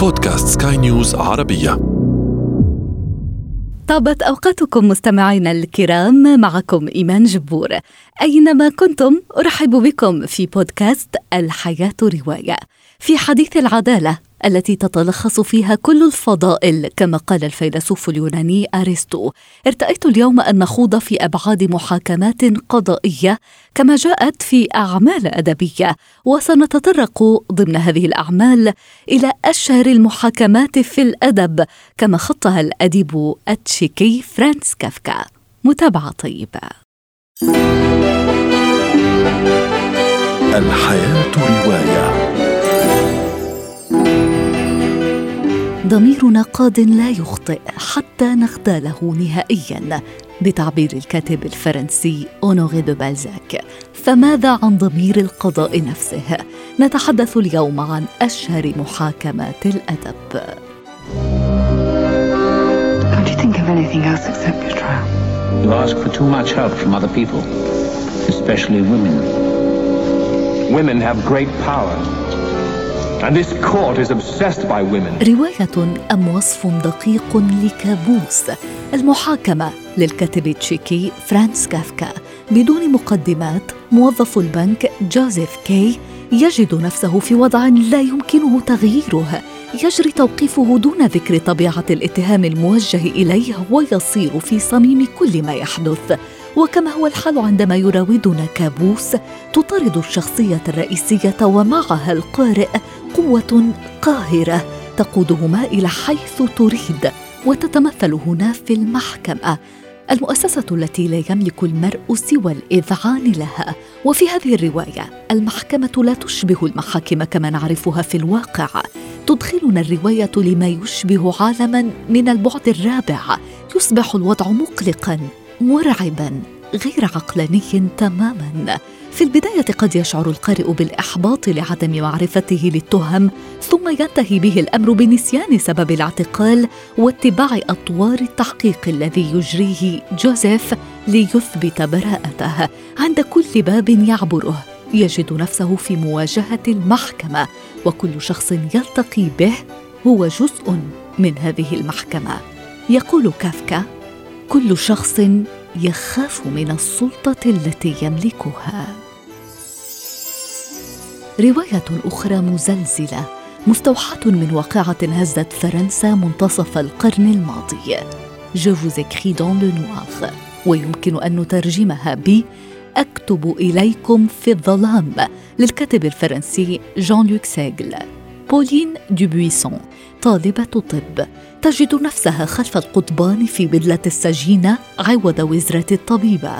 بودكاست سكاي نيوز عربية. طابت أوقاتكم مستمعينا الكرام معكم إيمان جبور. أينما كنتم أرحب بكم في بودكاست الحياة رواية. في حديث العدالة التي تتلخص فيها كل الفضائل كما قال الفيلسوف اليوناني أرسطو. ارتأيت اليوم أن نخوض في أبعاد محاكمات قضائية كما جاءت في أعمال أدبية وسنتطرق ضمن هذه الأعمال إلى أشهر المحاكمات في الأدب كما خطها الأديب التشيكي فرانس كافكا. متابعة طيبة. الحياة رواية. ضميرنا قاض لا يخطئ حتى نغتاله نهائيا بتعبير الكاتب الفرنسي اونوري دو بالزاك فماذا عن ضمير القضاء نفسه نتحدث اليوم عن أشهر محاكمات الأدب you think of anything else except your trial? You ask for too much help from other people, especially women. Women have great power. And this court is obsessed by women. رواية أم وصف دقيق لكابوس المحاكمة للكاتب التشيكي فرانس كافكا. بدون مقدمات موظف البنك جوزيف كي يجد نفسه في وضع لا يمكنه تغييره. يجري توقيفه دون ذكر طبيعة الاتهام الموجه إليه ويصير في صميم كل ما يحدث. وكما هو الحال عندما يراودنا كابوس تطارد الشخصية الرئيسية ومعها القارئ قوة قاهرة تقودهما إلى حيث تريد وتتمثل هنا في المحكمة المؤسسة التي لا يملك المرء سوى الإذعان لها. وفي هذه الرواية المحكمة لا تشبه المحاكم كما نعرفها في الواقع. تدخلنا الرواية لما يشبه عالما من البعد الرابع يصبح الوضع مقلقا مرعبا غير عقلاني تماما. في البداية قد يشعر القارئ بالإحباط لعدم معرفته للتهم ثم ينتهي به الأمر بنسيان سبب الاعتقال واتباع أطوار التحقيق الذي يجريه جوزيف ليثبت براءته. عند كل باب يعبره يجد نفسه في مواجهة المحكمة وكل شخص يلتقي به هو جزء من هذه المحكمة. يقول كافكا كل شخص يخاف من السلطة التي يملكها. رواية أخرى مزلزلة مستوحاة من واقعة هزت فرنسا منتصف القرن الماضي. Je vous écris dans le noir. ويمكن أن نترجمها ب أكتب إليكم في الظلام للكاتب الفرنسي جان لوك سيغل بولين دوبويسون طالبة طب تجد نفسها خلف القضبان في بدلة السجينة عوض وزرة الطبيبة.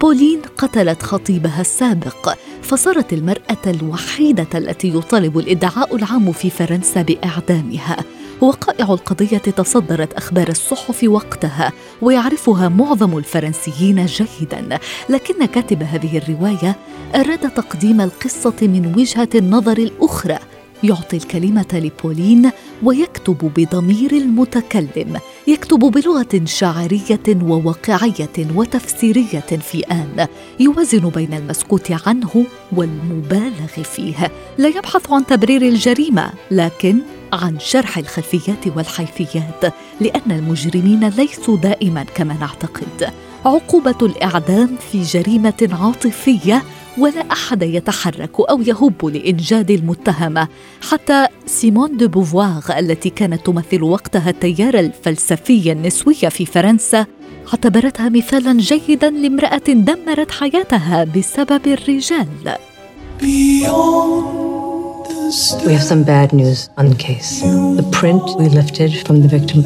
بولين قتلت خطيبها السابق فصارت المرأة الوحيدة التي يطالب الإدعاء العام في فرنسا بإعدامها. وقائع القضية تصدرت أخبار الصحف وقتها ويعرفها معظم الفرنسيين جيدا. لكن كاتب هذه الرواية أراد تقديم القصة من وجهة النظر الأخرى يعطي الكلمة لبولين ويكتب بضمير المتكلم. يكتب بلغة شاعرية وواقعية وتفسيرية في آن. يوازن بين المسكوت عنه والمبالغ فيه. لا يبحث عن تبرير الجريمة لكن عن شرح الخلفيات والحيثيات لأن المجرمين ليسوا دائما كما نعتقد. عقوبة الإعدام في جريمة عاطفية ولا أحد يتحرك أو يهب لإنجاد المتهمة حتى سيمون دو بوفوار التي كانت تمثل وقتها التيار الفلسفي النسوي في فرنسا اعتبرتها مثالا جيدا لامرأة دمرت حياتها بسبب الرجال We have some bad news on the case. The print we lifted from the victim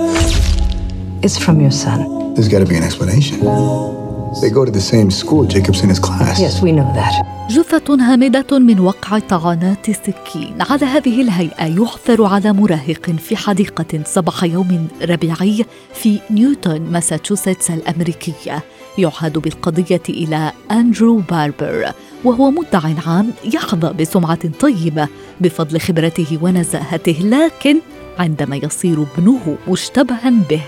is from your son. There's got to be an explanation. They go to the same school. Jacob's in his class. Yes, we know that. جثة هامدة من وقع طعنات السكين على هذه الهيئة يعثر على مراهق في حديقة صباح يوم ربيعي في نيوتن ماساتشوستس الأمريكية يعهد بالقضية إلى أندرو باربر وهو مدع عام يحظى بسمعة طيبة بفضل خبرته ونزاهته لكن عندما يصير ابنه مشتبها به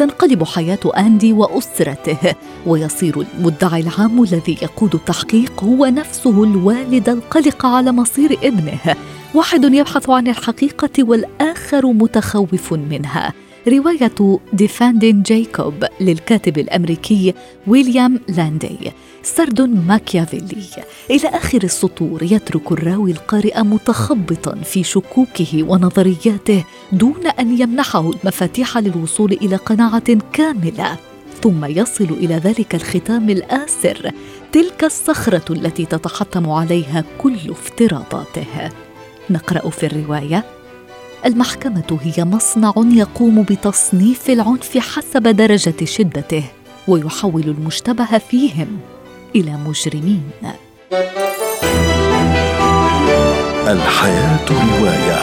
تنقلب حياة أندي وأسرته ويصير المدعي العام الذي يقود التحقيق هو نفسه الوالد القلق على مصير ابنه واحد يبحث عن الحقيقة والآخر آخر متخوف منها. رواية ديفاندين جايكوب للكاتب الأمريكي ويليام لاندي سرد ماكيافيلي. إلى آخر السطور يترك الراوي القارئ متخبطا في شكوكه ونظرياته دون أن يمنحه المفاتيح للوصول إلى قناعة كاملة. ثم يصل إلى ذلك الختام الآسر تلك الصخرة التي تتحطم عليها كل افتراضاته. نقرأ في الرواية المحكمة هي مصنع يقوم بتصنيف العنف حسب درجة شدته ويحول المشتبه فيهم إلى مجرمين. الحياة رواية